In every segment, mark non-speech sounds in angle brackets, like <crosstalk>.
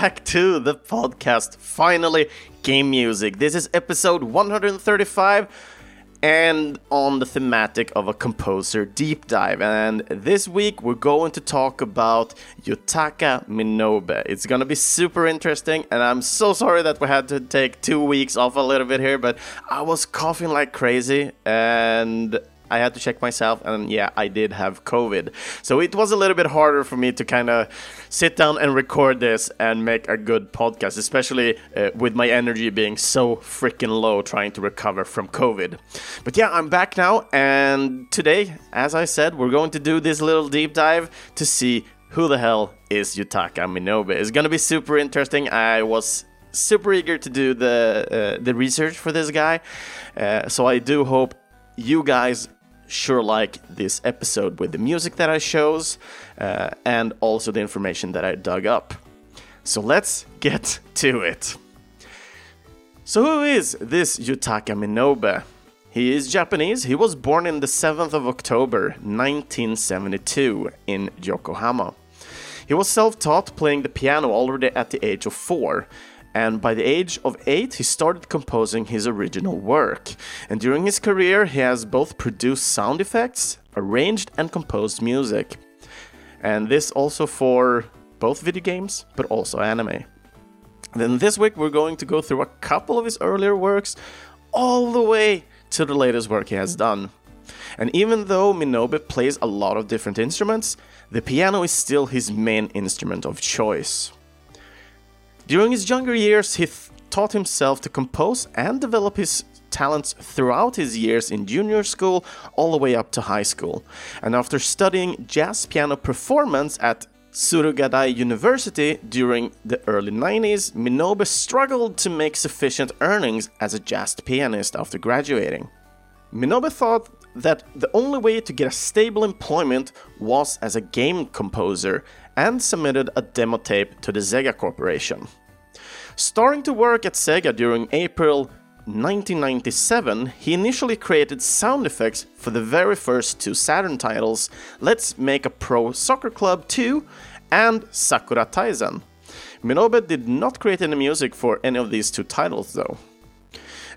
back to the podcast. Finally, game music. This is episode 135 and on the thematic of a composer deep dive. And this week we're going to talk about Yutaka Minobe. It's gonna be super interesting, and I'm so sorry that we had to take two weeks off a little bit here, but I was coughing like crazy and I had to check myself, and yeah, I did have COVID. So it was a little bit harder for me to kind of sit down and record this and make a good podcast, especially uh, with my energy being so freaking low trying to recover from COVID. But yeah, I'm back now, and today, as I said, we're going to do this little deep dive to see who the hell is Yutaka Minobe. It's gonna be super interesting. I was super eager to do the uh, the research for this guy, uh, so I do hope you guys sure like this episode with the music that I chose uh, and also the information that I dug up. So let's get <laughs> to it. So, who is this Yutaka Minobe? He is Japanese. He was born in the 7th of October 1972 in Yokohama. He was self taught playing the piano already at the age of 4 and by the age of 8 he started composing his original work. And during his career he has both produced sound effects, arranged and composed music. And this also for both video games but also anime. Then this week we're going to go through a couple of his earlier works all the way to the latest work he has done. And even though Minobe plays a lot of different instruments, the piano is still his main instrument of choice. During his younger years, he taught himself to compose and develop his talents throughout his years in junior school all the way up to high school. And after studying jazz piano performance at Surugadai University during the early 90s, Minobe struggled to make sufficient earnings as a jazz pianist after graduating. Minobe thought that the only way to get a stable employment was as a game composer and submitted a demo tape to the Sega Corporation. Starting to work at Sega during April 1997, he initially created sound effects for the very first two Saturn titles, Let's Make a Pro Soccer Club 2 and Sakura Taisen. Minobe did not create any music for any of these two titles though.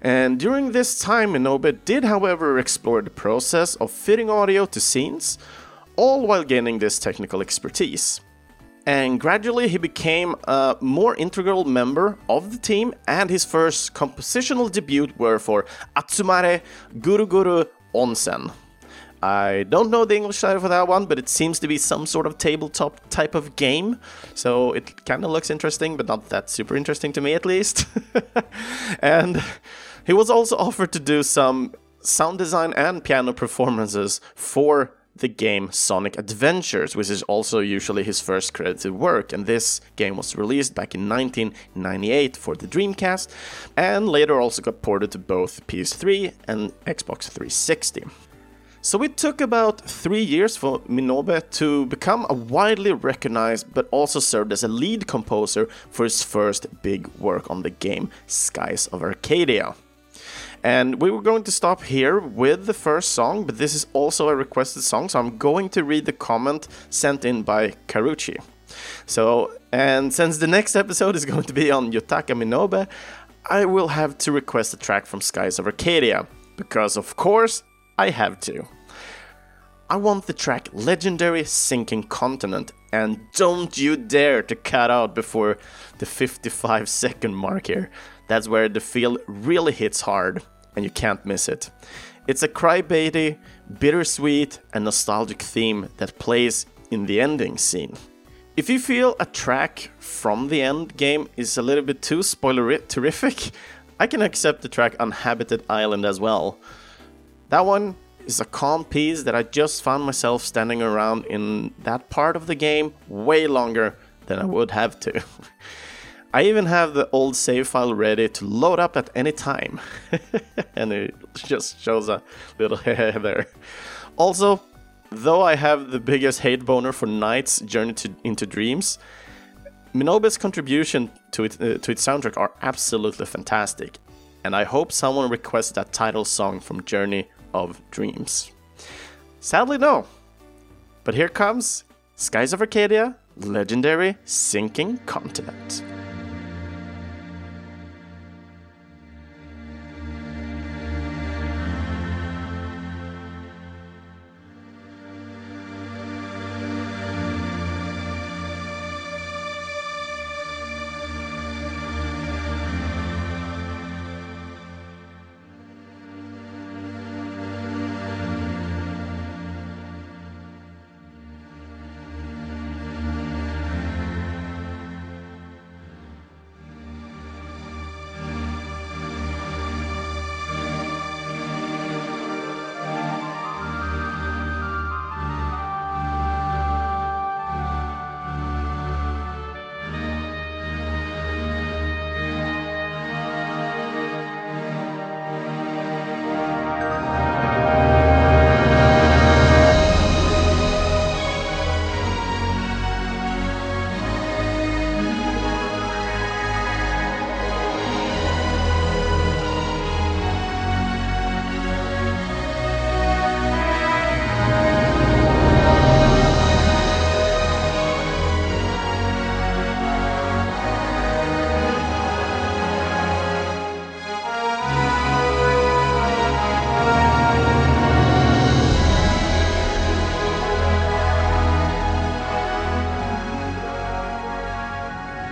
And during this time, Minobe did, however, explore the process of fitting audio to scenes, all while gaining this technical expertise and gradually he became a more integral member of the team and his first compositional debut were for Atsumare Guru Guru Onsen. I don't know the English title for that one, but it seems to be some sort of tabletop type of game. So it kind of looks interesting, but not that super interesting to me at least. <laughs> and he was also offered to do some sound design and piano performances for the game Sonic Adventures, which is also usually his first credited work. And this game was released back in 1998 for the Dreamcast, and later also got ported to both PS3 and Xbox 360. So it took about three years for Minobe to become a widely recognized but also served as a lead composer for his first big work on the game Skies of Arcadia. And we were going to stop here with the first song, but this is also a requested song, so I'm going to read the comment sent in by Karuchi. So, and since the next episode is <laughs> going to be on Yutaka Minobe, I will have to request a track from Skies of Arcadia, because of course I have to. I want the track Legendary Sinking Continent, and don't you dare to cut out before the 55 second mark here. That's where the feel really hits hard and you can't miss it. It's a crybaby, bittersweet, and nostalgic theme that plays in the ending scene. If you feel a track from the end game is a little bit too spoiler terrific, I can accept the track Uninhabited Island as well. That one is a calm piece that I just found myself standing around in that part of the game way longer than I would have to. <laughs> I even have the old save file ready to load up at any time. <laughs> and it just shows a little <laughs> there. Also, though I have the biggest hate boner for NiGHTS Journey to, into Dreams, Minobe's contribution to, it, uh, to its soundtrack are absolutely fantastic. And I hope someone requests that title song from Journey of Dreams. Sadly, no. But here comes Skies of Arcadia Legendary Sinking Continent.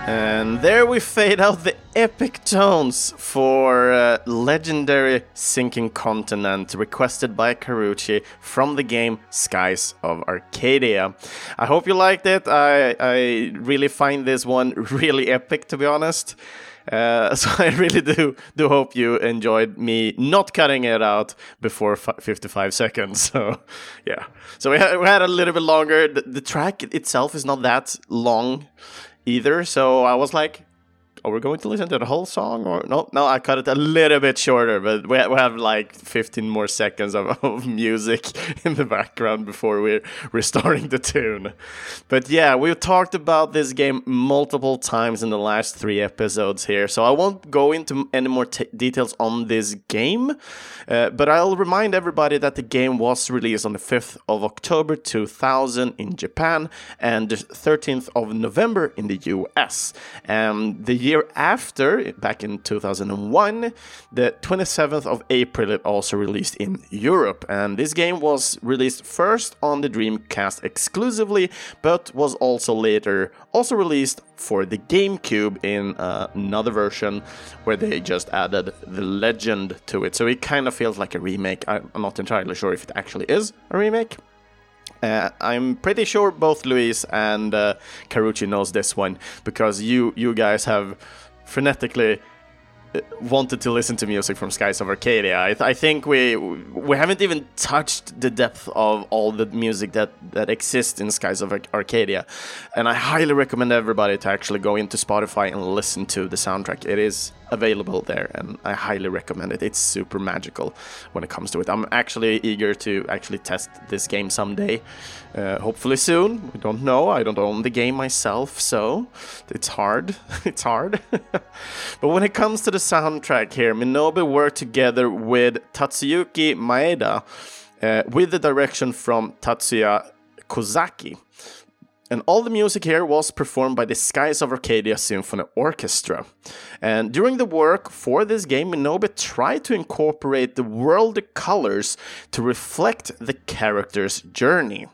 And there we fade out the epic tones for uh, legendary Sinking Continent requested by Karuchi from the game Skies of Arcadia. I hope you liked it. I, I really find this one <laughs> really epic, to be honest. Uh, <laughs> so I really do do hope you enjoyed me not cutting it out before 55 seconds. <laughs> So yeah, so we had, we had a little bit longer. The, the track itself is not that long either. So I was like, are we going to listen to the whole song or no? No, I cut it a little bit shorter, but we, we have like 15 more seconds of, <laughs> of music <laughs> in the background before we're restoring the tune. But yeah, we've talked about this game multiple times in the last three episodes here, so I won't go into any more details on this game, uh, but I'll remind everybody that the game was released on the 5th of October 2000 in Japan and the 13th of November in the US. And the year after, back in 2001, the 27th of April, it also released in Europe. And this game was released first on the Dreamcast exclusively, but was also later also released for the GameCube in uh, another version where they just added the legend to it. So it kind of feels like a remake. I'm not entirely sure if it actually is a remake. Uh, I'm pretty sure both Luis and uh, Karuchi knows this one because you you guys have frenetically wanted to listen to music from Skies of Arcadia. I, th- I, think we we haven't even touched the depth of all the music that that exists in Skies of Ar- Arcadia, and I highly recommend everybody to actually go into Spotify and listen to the soundtrack. It is available there, and I highly recommend it. It's super magical when it comes to it. I'm actually eager to actually test this game someday, uh, hopefully soon. We don't know. I don't own the game myself, so it's hard. <laughs> it's hard. <laughs> but when it comes to the soundtrack here, Minobe worked together with Tatsuyuki Maeda, uh, with the direction from Tatsuya Kozaki. And all the music here was performed by the Skies of Arcadia Symphony Orchestra. And during the work for this game, Minobe tried to incorporate the world colors to reflect the character's journey.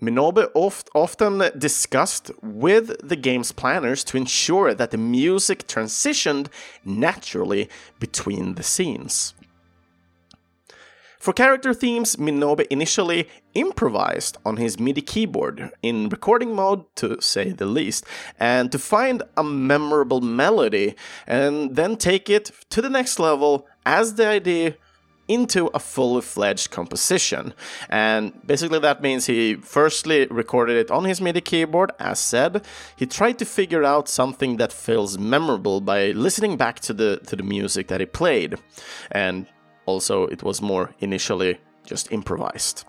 Minobe oft, often discussed with the game's planners to ensure that the music transitioned naturally between the scenes. For character themes, Minobe initially improvised on his MIDI keyboard in recording mode, to say the least, and to find a memorable melody and then take it to the next level as the idea into a fully fledged composition. And basically, that means he firstly recorded it on his MIDI keyboard, as said. He tried to figure out something that feels memorable by listening back to the to the music that he played, and also it was more initially just improvised.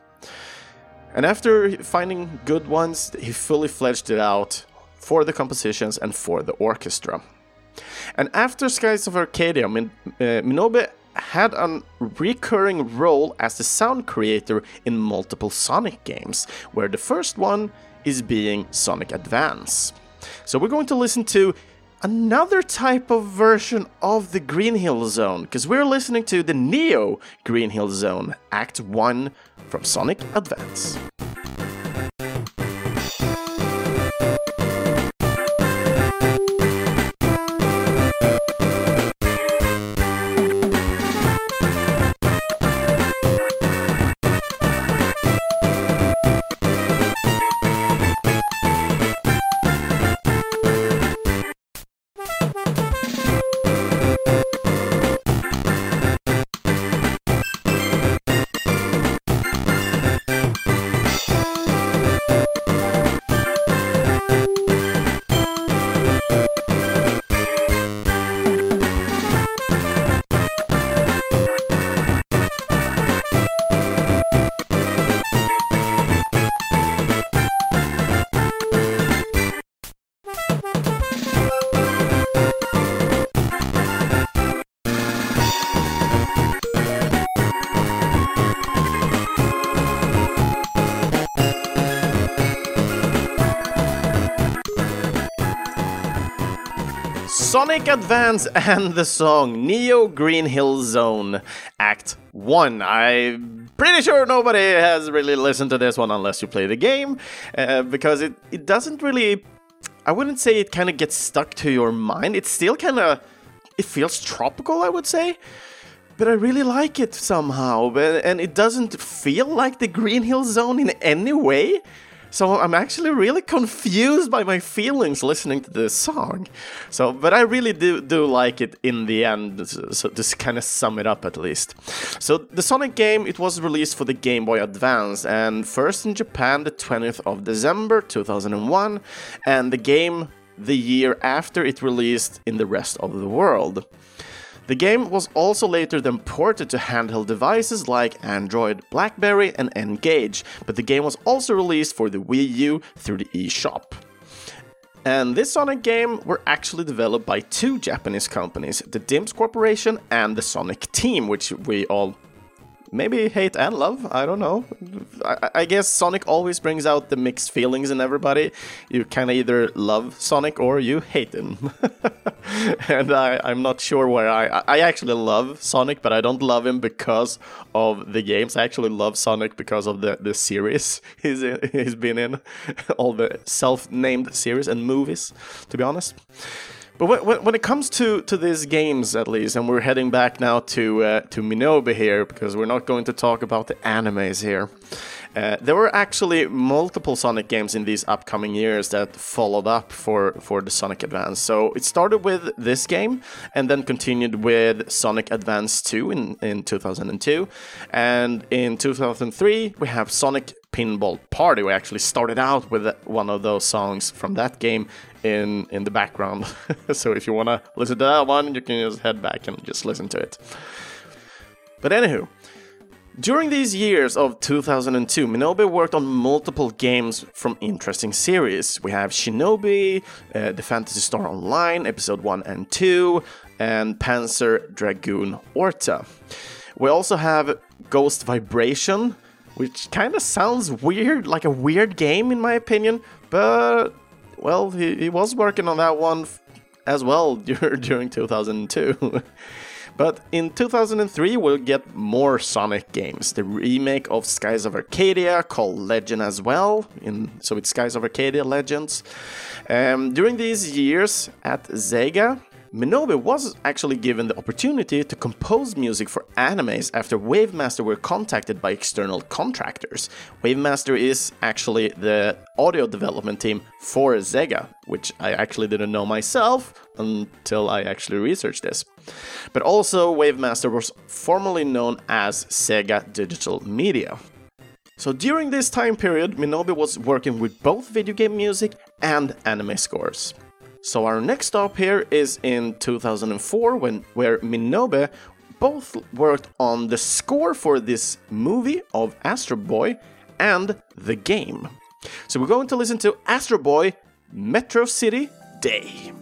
And after finding good ones, he fully fledged it out for the compositions and for the orchestra. And after Skies of Arcadia, Min- uh, Minobe had a recurring role as the sound creator in multiple Sonic games, where the first one is being Sonic Advance. So we're going to listen to another type of version of the Green Hill Zone, because we're listening to the Neo Green Hill Zone, Act 1 from Sonic Advance. Sonic Advance and the song Neo Green Hill Zone Act 1. I'm pretty sure nobody has really listened to this one unless you play the game, uh, because it, it doesn't really. I wouldn't say it kind of gets stuck to your mind. It's still kind of. It feels tropical, I would say. But I really like it somehow, and it doesn't feel like the Green Hill Zone in any way. So I'm actually really confused by my feelings listening to this song. So, but I really do do like it in the end. So to kind of sum it up at least. So the Sonic game it was released for the Game Boy Advance and first in Japan the 20th of December 2001, and the game the year after it released in the rest of the world. The game was also later then ported to handheld devices like Android, Blackberry, and N-Gage, but the game was also released for the Wii U through the eShop. And this Sonic game were actually developed by two Japanese companies, the Dimps Corporation and the Sonic Team, which we all maybe hate and love. I don't know. I, I, guess Sonic always brings out the mixed feelings in everybody. You can either love Sonic or you hate him. <laughs> and I, I'm not sure where I. I actually love Sonic, but I don't love him because of the games. I actually love Sonic because of the, the series <laughs> he's, in, he's been in, <laughs> all the self named series and movies, to be honest. But when, when it comes to, to these games, at least, and we're heading back now to uh, to Minobe here because we're not going to talk about the animes here. Uh, there were actually multiple Sonic games in these upcoming years that followed up for, for the Sonic Advance. So it started with this game and then continued with Sonic Advance 2 in, in 2002. And in 2003, we have Sonic Pinball Party. We actually started out with one of those songs from that game in in the background. <laughs> so if you want to listen to that one, you can just head back and just listen to it. But anywho, during these years of 2002, Minobe worked on multiple games from interesting series. We have Shinobi, uh, the Phantasy Star Online, Episode 1 and 2, and Panzer Dragoon Orta. We also have Ghost Vibration, which kind of sounds weird, like a weird game in my opinion, but well, he, he was working on that one as well <laughs> during 2002. <laughs> But in 2003, we'll get more Sonic games. The remake of Skies of Arcadia, called Legend as well. In, so it's Skies of Arcadia Legends. Um, during these years at Sega, Minobe was actually given the opportunity to compose music for animes after Wavemaster were contacted by external contractors. Wavemaster is actually the audio development team for Sega, which I actually didn't know myself until I actually researched this. But also, Wavemaster was formerly known as Sega Digital Media. So during this time period, Minobe was working with both video game music and anime scores. So our next stop here is in 2004 when where Minobe both worked on the score for this movie of Astro Boy and the game. So we're going to listen to Astro Boy Metro City Day.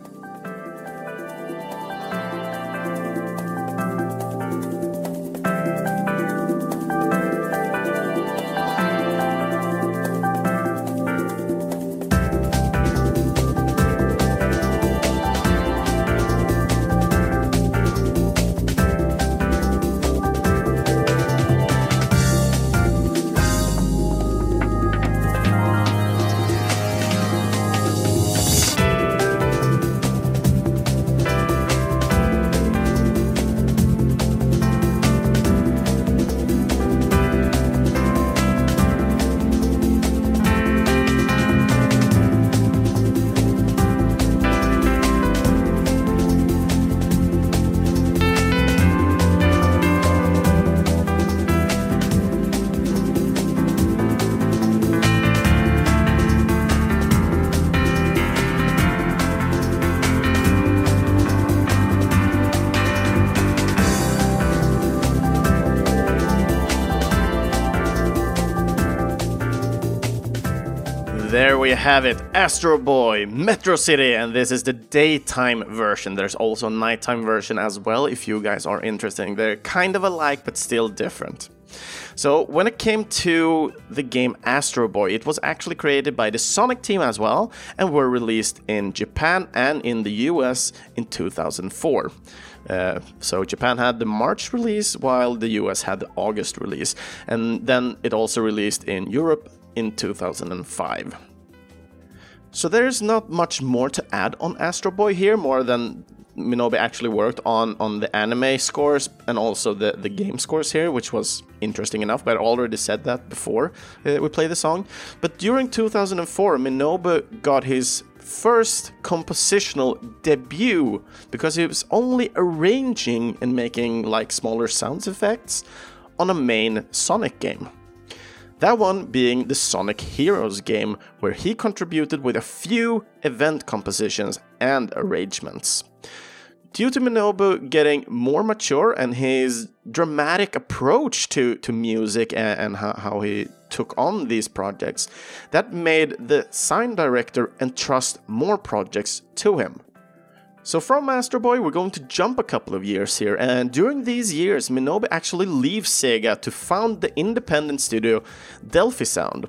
There we have it Astro Boy, Metro City, and this is the daytime version. There's also a nighttime version as well if you guys are interested. They're kind of alike but still different. So, when it came to the game Astro Boy, it was actually created by the Sonic team as well and were released in Japan and in the US in 2004. Uh, so Japan had the March release while the US had the August release, and then it also released in Europe in 2005. So there's not much more to add on Astro Boy here, more than Minobe actually worked on on the anime scores and also the, the game scores here, which was interesting enough, but I already said that before uh, we played the song. But during 2004, Minobe got his first compositional debut because he was only arranging and making like smaller sound effects on a main Sonic game. That one being the Sonic Heroes game, where he contributed with a few event compositions and arrangements. Due to Minobu getting more mature and his dramatic approach to, to music and, and how, how he took on these projects, that made the sign director entrust more projects to him. So from Astro Boy, we're going to jump a couple of years here, and during these years, Minobe actually leaves Sega to found the independent studio Delphi Sound,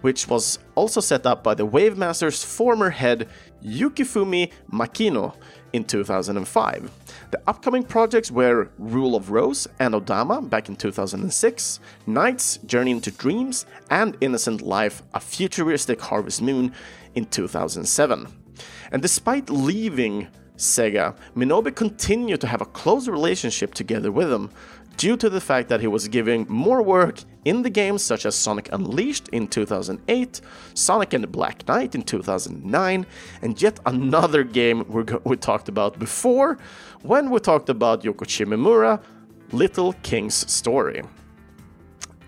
which was also set up by the Wavemaster's former head Yukifumi Makino in 2005. The upcoming projects were Rule of Rose and Odama back in 2006, NiGHTS Journey into Dreams, and Innocent Life, a futuristic Harvest Moon in 2007. And despite leaving Sega, Minobe continued to have a close relationship together with them, due to the fact that he was giving more work in the games such as Sonic Unleashed in 2008, Sonic and the Black Knight in 2009, and yet another game we, we talked about before when we talked about Yoko Shimomura, Little King's Story.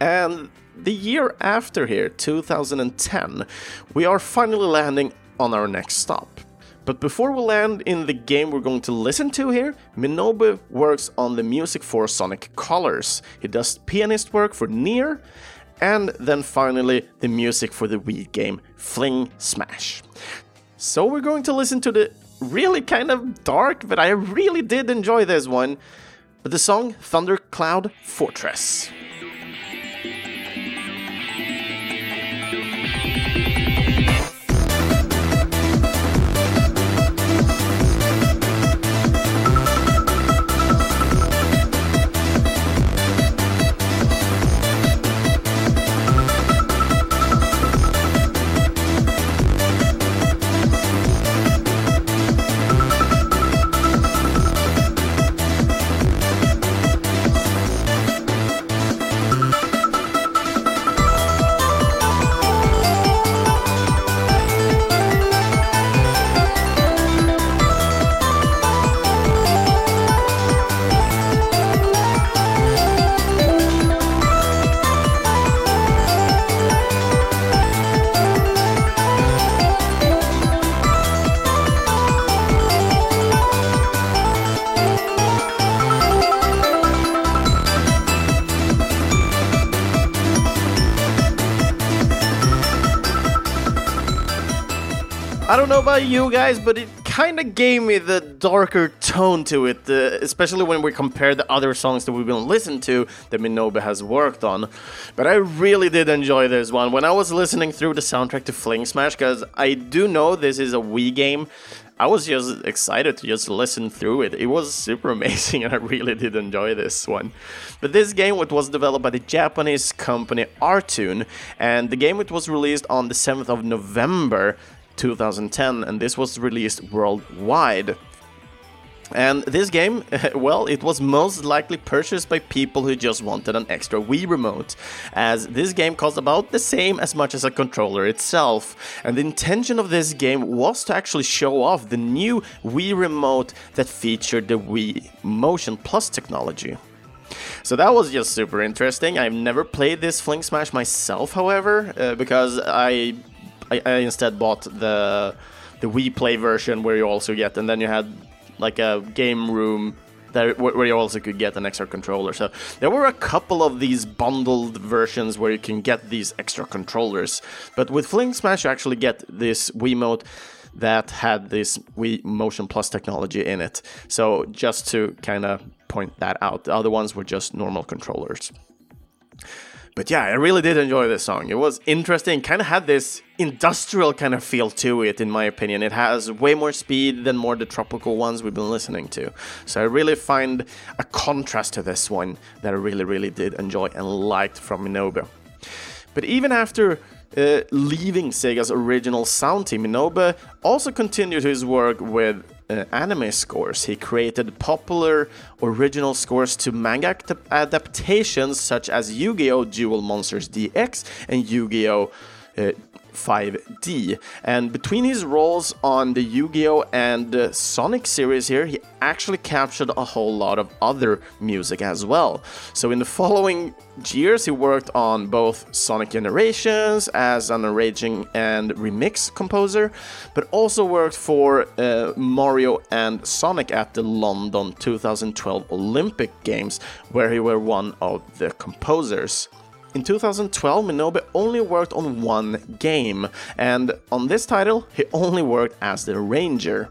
And the year after here, 2010, we are finally landing on our next stop. But before we land in the game we're going to listen to here, Minobe works on the music for Sonic Colors. He does pianist work for NieR, and then finally the music for the Wii game Fling Smash. So we're going to listen to the really kind of dark, but I really did enjoy this one, but the song Thundercloud Fortress. Don't know about you guys, but it kind of gave me the darker tone to it, uh, especially when we compare the other songs that we've been listening to that Minobe has worked on. But I really did enjoy this one. When I was listening through the soundtrack to Fling Smash, because I do know this is a Wii game, I was just excited to just listen through it. It was super <laughs> amazing and I really did enjoy this one. But this game it was developed by the Japanese company Artoon and the game it was released on the 7th of November 2010, and this was released worldwide. And this game, <laughs> well, it was most likely purchased by people who just wanted an extra Wii remote, as this game cost about the same as much as a controller itself. And the intention of this game was to actually show off the new Wii remote that featured the Wii Motion Plus technology. So that was just super interesting. I've never played this Fling Smash myself, however, uh, because I I, I instead bought the the Wii Play version where you also get, and then you had like a game room there, where you also could get an extra controller. So there were a couple of these bundled versions where you can get these extra controllers. But with Fling Smash, you actually get this Wii Wiimote that had this Wii Motion Plus technology in it. So just to kind of point that out, the other ones were just normal controllers. But yeah, I really did enjoy this song. It was interesting, kind of had this industrial kind of feel to it, in my opinion. It has way more speed than more the tropical ones we've been listening to. So I really find a contrast to this one that I really, really did enjoy and liked from Minobe. But even after uh, leaving Sega's original sound team, Minobe also continued his work with uh, anime scores. He created popular original scores to manga adaptations such as Yu Gi Oh! Duel Monsters DX and Yu Gi Oh! Uh, 5D. And between his roles on the Yu Gi Oh! and uh, Sonic series here, he actually captured a whole lot of other music as well. So in the following years, he worked on both Sonic Generations as an arranging and remix composer, but also worked for uh, Mario and Sonic at the London 2012 Olympic Games, where he were one of the composers. In 2012, Minobe only worked on one game, and on this title, he only worked as the ranger.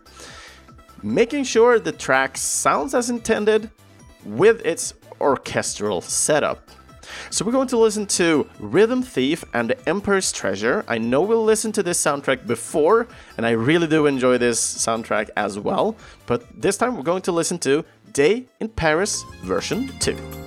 making sure the track sounds as intended with its orchestral setup. So we're going to listen to Rhythm Thief and the Emperor's Treasure. I know we'll listen to this soundtrack before, and I really do enjoy this soundtrack as well, but this time we're going to listen to Day in Paris version 2.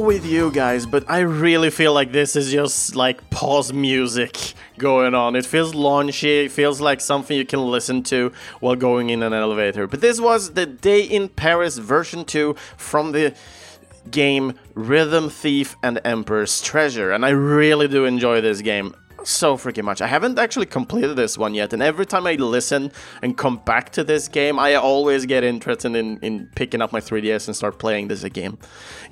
With you guys, but I really feel like this is just like pause music going on. It feels launchy, it feels like something you can listen to while going in an elevator. But this was the Day in Paris version 2 from the game Rhythm Thief and Emperor's Treasure, and I really do enjoy this game so freaking much. I haven't actually completed this one yet, and every time I listen and come back to this game, I always get interested in, in picking up my 3DS and start playing this game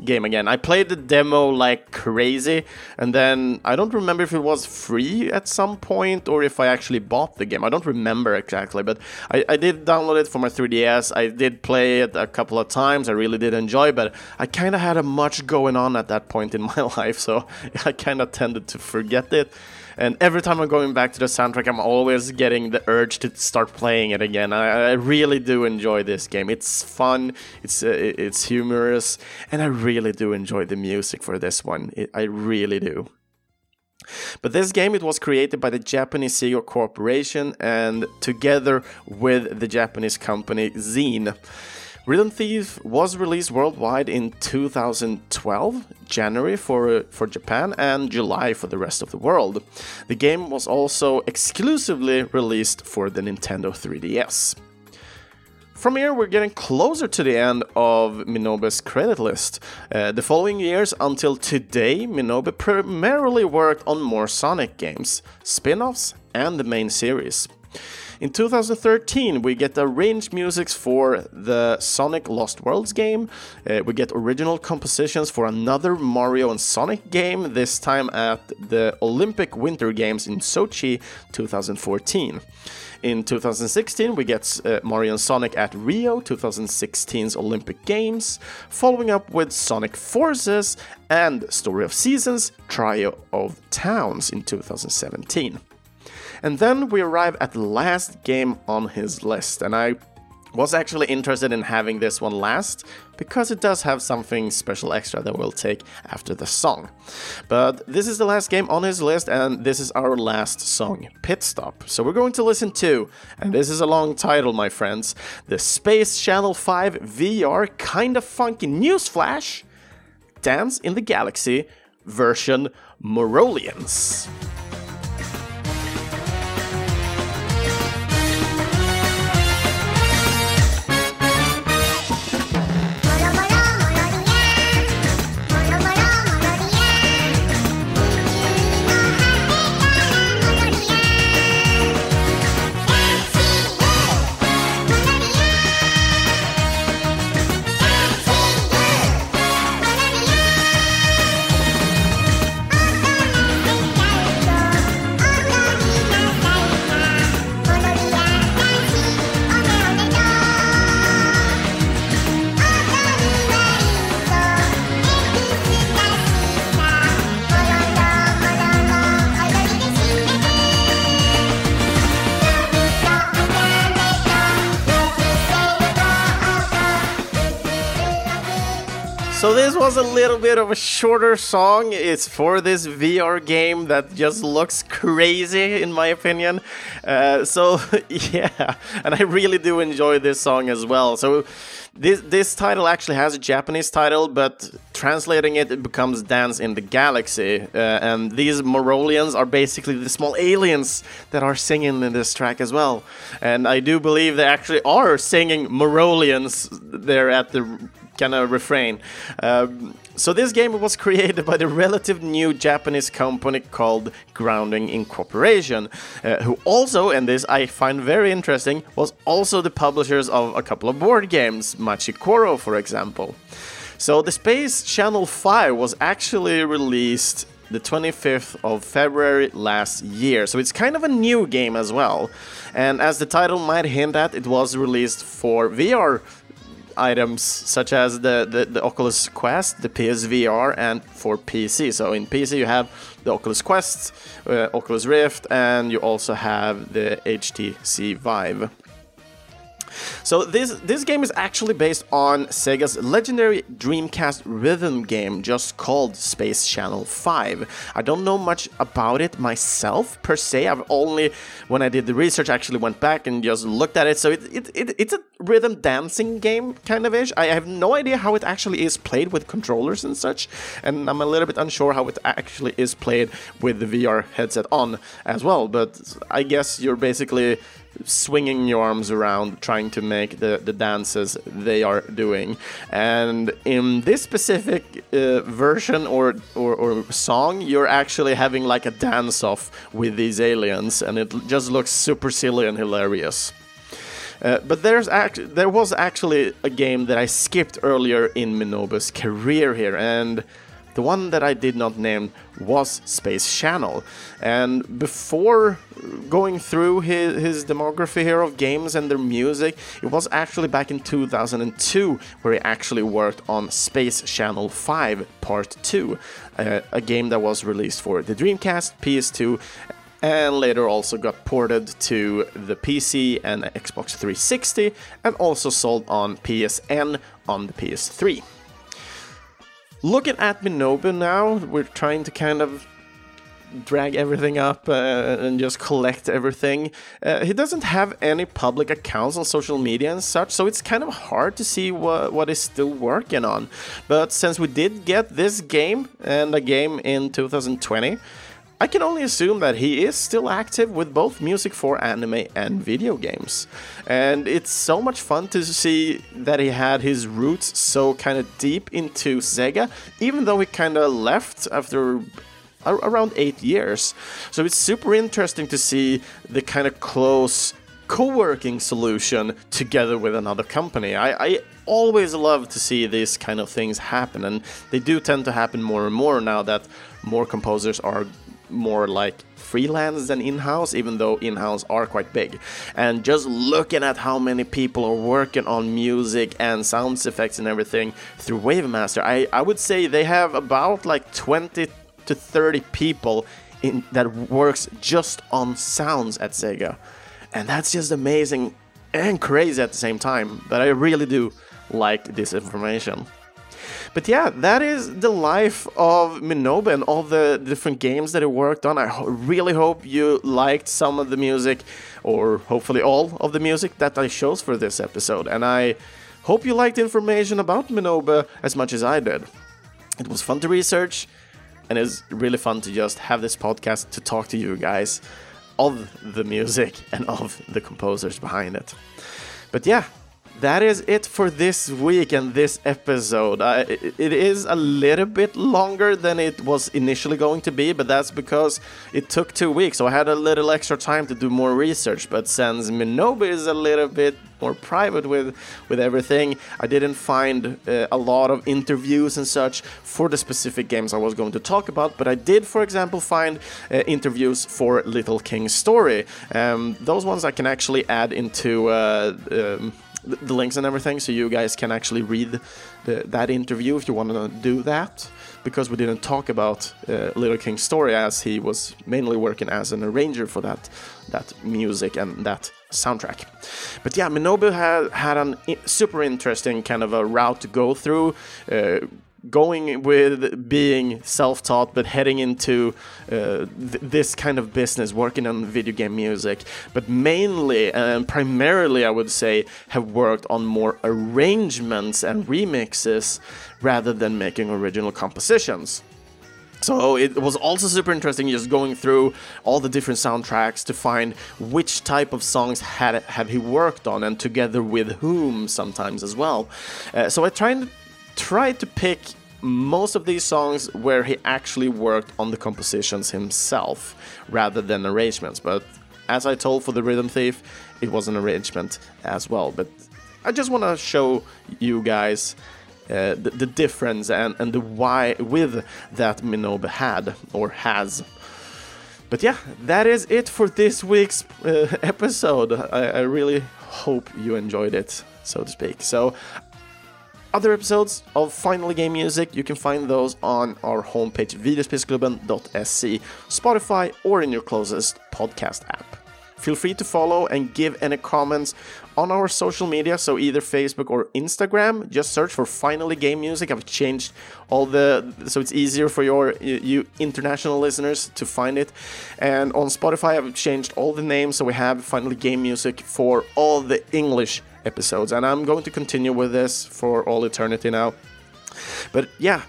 game again. I played the demo like crazy, and then I don't remember if it was free at some point or if I actually bought the game. I don't remember exactly, but I, I did download it for my 3DS. I did play it a couple of times. I really did enjoy, but I kind of had a much going on at that point in <laughs> my life, so <laughs> I kind of tended to forget it. And every time I'm going back to the soundtrack, I'm always getting the urge to start playing it again. I, I really do enjoy this game. It's fun, it's uh, it's humorous, and I really do enjoy the music for this one. It, I really do. But this game it was created by the Japanese Sega Corporation and together with the Japanese company Xeen. Rhythm Thief was released worldwide in 2012, January for, for Japan and July for the rest of the world. The game was also exclusively released for the Nintendo 3DS. From here, we're getting closer to the end of Minobe's credit list. Uh, the following years until today, Minobe primarily worked on more Sonic games, spin offs, and the main series. In 2013, we get arranged musics for the Sonic Lost Worlds game. Uh, we get original compositions for another Mario and Sonic game, this time at the Olympic Winter Games in Sochi 2014. In 2016, we get uh, Mario and Sonic at Rio 2016's Olympic Games, following up with Sonic Forces and Story of Seasons Trio of Towns in 2017. And then we arrive at the last game on his list, and I was actually interested in having this one last because it does have something special extra that we'll take after the song. But this is the last game on his list, and this is our last song, Pit Stop. So we're going to listen to, and this is a long title, my friends, the Space Channel 5 VR Kinda Funky Newsflash Dance in the Galaxy version Morolians. Was a little bit of a shorter song. It's for this VR game that just looks crazy, in my opinion. Uh, so <laughs> yeah, and I really do enjoy this song as well. So this this title actually has a Japanese title, but translating it, it becomes Dance in the Galaxy. Uh, and these Morolians are basically the small aliens that are singing in this track as well. And I do believe they actually are singing Morolians there at the kind of refrain. Um, so this game was <laughs> created by the relative new Japanese company called Grounding Incorporation, uh, who also, and this I find very interesting, was also the publishers of a couple of board games, Machi Koro, for example. So the Space Channel 5 was actually released the 25th of February last year. So it's kind of a new game as well. And as the title might hint at, it was released for VR items such as the, the, the, Oculus Quest, the PSVR, and for PC. So in PC you have the Oculus Quest, uh, Oculus Rift, and you also have the HTC Vive. So this this game is actually based on Sega's legendary Dreamcast rhythm game just called Space Channel 5. I don't know much about it myself per se. I've only when I did the research actually went back and just looked at it. So it, it, it it's a rhythm dancing game kind of ish. I have no idea how it actually is played with controllers and such, and I'm a little bit unsure how it actually is played with the VR headset on as well. But I guess you're basically swinging your arms around trying to make the, the dances they are doing. And in this specific uh, version or, or, or song you're actually having like a dance off with these aliens and it just looks super silly and hilarious. Uh, but there's act- there was actually a game that I skipped earlier in Minobu's career here, and the one that I did not name was Space Channel. And before going through his, his demography here of games and their music, it was actually back in 2002 where he actually worked on Space Channel 5 Part 2, uh, a game that was released for the Dreamcast, PS2, and later also got ported to the PC and Xbox 360 and also sold on PSN on the PS3. Looking at Minobu now, we're trying to kind of drag everything up uh, and just collect everything. Uh, he doesn't have any public accounts on social media and such, so it's kind of hard to see what, what he's still working on. But since we did get this game and a game in 2020, I can only assume that he is still active with both music for anime and video games. And it's so much fun to see that he had his roots so kind of deep into Sega, even though he kind of left after around eight years. So it's super interesting to see the kind of close co-working solution together with another company. I, I, always love to see these kind of things happen, and they do tend to happen more and more now that more composers are more like freelance than in-house even though in-house are quite big and just looking at how many people are working on music and sounds effects and everything through wavemaster i, I would say they have about like 20 to 30 people in that works just on sounds at sega and that's just amazing and crazy at the same time. But I really do like this information. But yeah, that is the life of Minobu and all the different games that he worked on. I ho- really hope you liked some of the music, or hopefully all of the music that I chose for this episode. And I hope you liked information about Minobu as much as I did. It was fun to research, and it's really fun to just have this podcast to talk to you guys of the music and of the composers behind it. But yeah, that is it for this week and this episode. Uh, it, is a little bit longer than it was initially going to be, but that's because it took two weeks, so I had a little extra time to do more research. But since Minobu is a little bit more private with with everything, I didn't find uh, a lot of interviews and such for the specific games I was going to talk about. But I did, for example, find uh, interviews for Little King's Story. Um, those ones I can actually add into. Uh, um, the links and everything, so you guys can actually read the, that interview if you want to do that. Because we didn't talk about uh, Little King's story, as he was mainly working as an arranger for that that music and that soundtrack. But yeah, Minobu had had an super interesting kind of a route to go through. Uh, going with being self-taught but heading into uh, th- this kind of business working on video game music but mainly and primarily i would say have worked on more arrangements and remixes rather than making original compositions so it was also super interesting just going through all the different soundtracks to find which type of songs had have he worked on and together with whom sometimes as well. Uh, so I tried tried to pick most of these songs where he actually worked on the compositions himself rather than arrangements. But as I told for the Rhythm Thief, it was an arrangement as well. But I just want to show you guys uh, the, the, difference and, and the why with that Minobu had or has. But yeah, that is it for this week's uh, <laughs> episode. I, I really hope you enjoyed it, so to speak. So other episodes of Finally Game Music, you can find those on our homepage videospelsklubben.se, Spotify, or in your closest podcast app. Feel free to follow and give any comments on our social media, so either Facebook or Instagram. Just search for Finally Game Music. I've changed all the so it's easier for your you international listeners to find it. And on Spotify, I've changed all the names, so we have Finally Game Music for all the English episodes. And I'm going to continue with this for all eternity now. But yeah,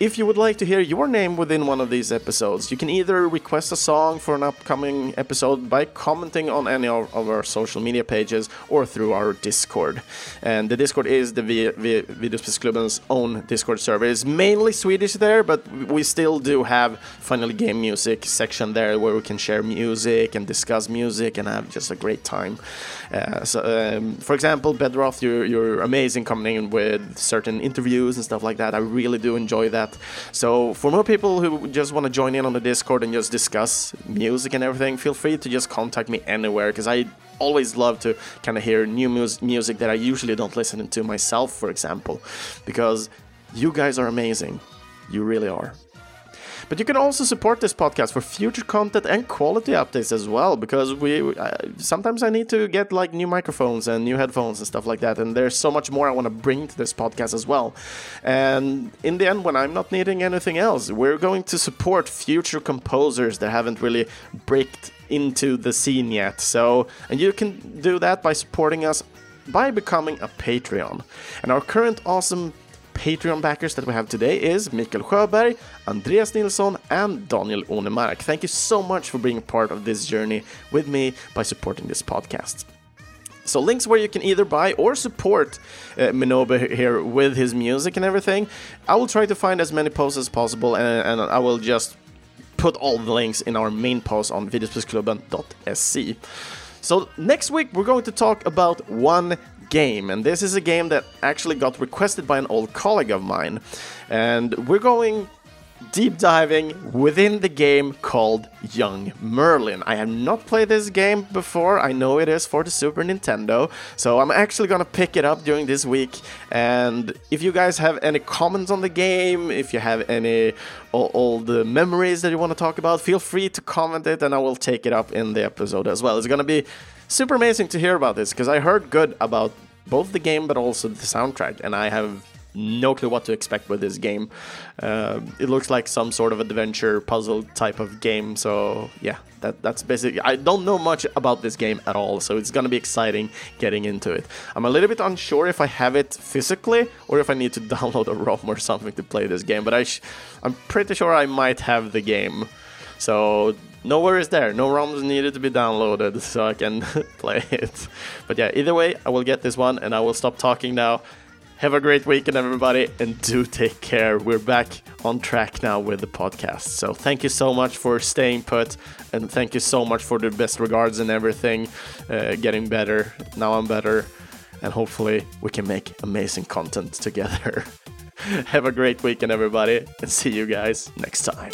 if you would like to hear your name within one of these episodes, you can either request a song for an upcoming episode by commenting on any of, our social media pages or through our Discord. And the Discord is the Videospelsklubben's own Discord server. It's mainly Swedish there, but we still do have Finally Game Music section there where we can share music and discuss music and have just a great time. Uh, so, um, for example, Bedroth, you're, you're amazing coming in with certain interviews and stuff like that. I really do enjoy that. So for more people who just want to join in on the Discord and just discuss music and everything, feel free to just contact me anywhere because I always love to kind of hear new mus- music that I usually don't listen to myself, for example, because you guys are amazing. You really are. But you can also support this podcast for future content and quality updates as well, because we uh, sometimes I need to get like new microphones and new headphones and stuff like that, and there's so much more I want to bring to this podcast as well. And in the end, when I'm not needing anything else, we're going to support future composers that haven't really bricked into the scene yet. So, and you can do that by supporting us by becoming a Patreon. And our current awesome Patreon backers that we have today is Mikael Sjöberg, Andreas Nilsson, and Daniel Onemark. Thank you so much for being part of this journey with me by supporting this podcast. So links where you can either buy or support uh, here with his music and everything. I will try to find as many posts as possible, and, and I will just put all the links in our main post on videospelsklubben.se. So next week we're going to talk about one game, and this is a game that actually got requested by an old colleague of mine. And we're going deep diving within the game called Young Merlin. I have not played this game before. I know it is for the Super Nintendo, so I'm actually gonna pick it up during this week. And if you guys have any comments on the game, if you have any all, the memories that you want to talk about, feel free to comment it, and I will take it up in the episode as well. It's gonna be super amazing to hear about this because I heard good about both the game but also the soundtrack, and I have no clue what to expect with this game. Uh, it looks like some sort of adventure puzzle type of game. So yeah, that that's basically. I don't know much about this game at all, so it's gonna be exciting getting into it. I'm a little bit unsure if I have it physically or if I need to <laughs> download a ROM or something to play this game. But I, I'm pretty sure I might have the game. So no worries there. No ROMs needed to be downloaded <laughs> so I can <laughs> play it. But yeah, either way, I will get this one and I will stop talking now. Have a great weekend, everybody, and do take care. We're back on track now with the podcast. So, thank you so much for staying put, and thank you so much for the best regards and everything. Uh, getting better. Now I'm better, and hopefully, we can make amazing content together. <laughs> Have a great weekend, everybody, and see you guys next time.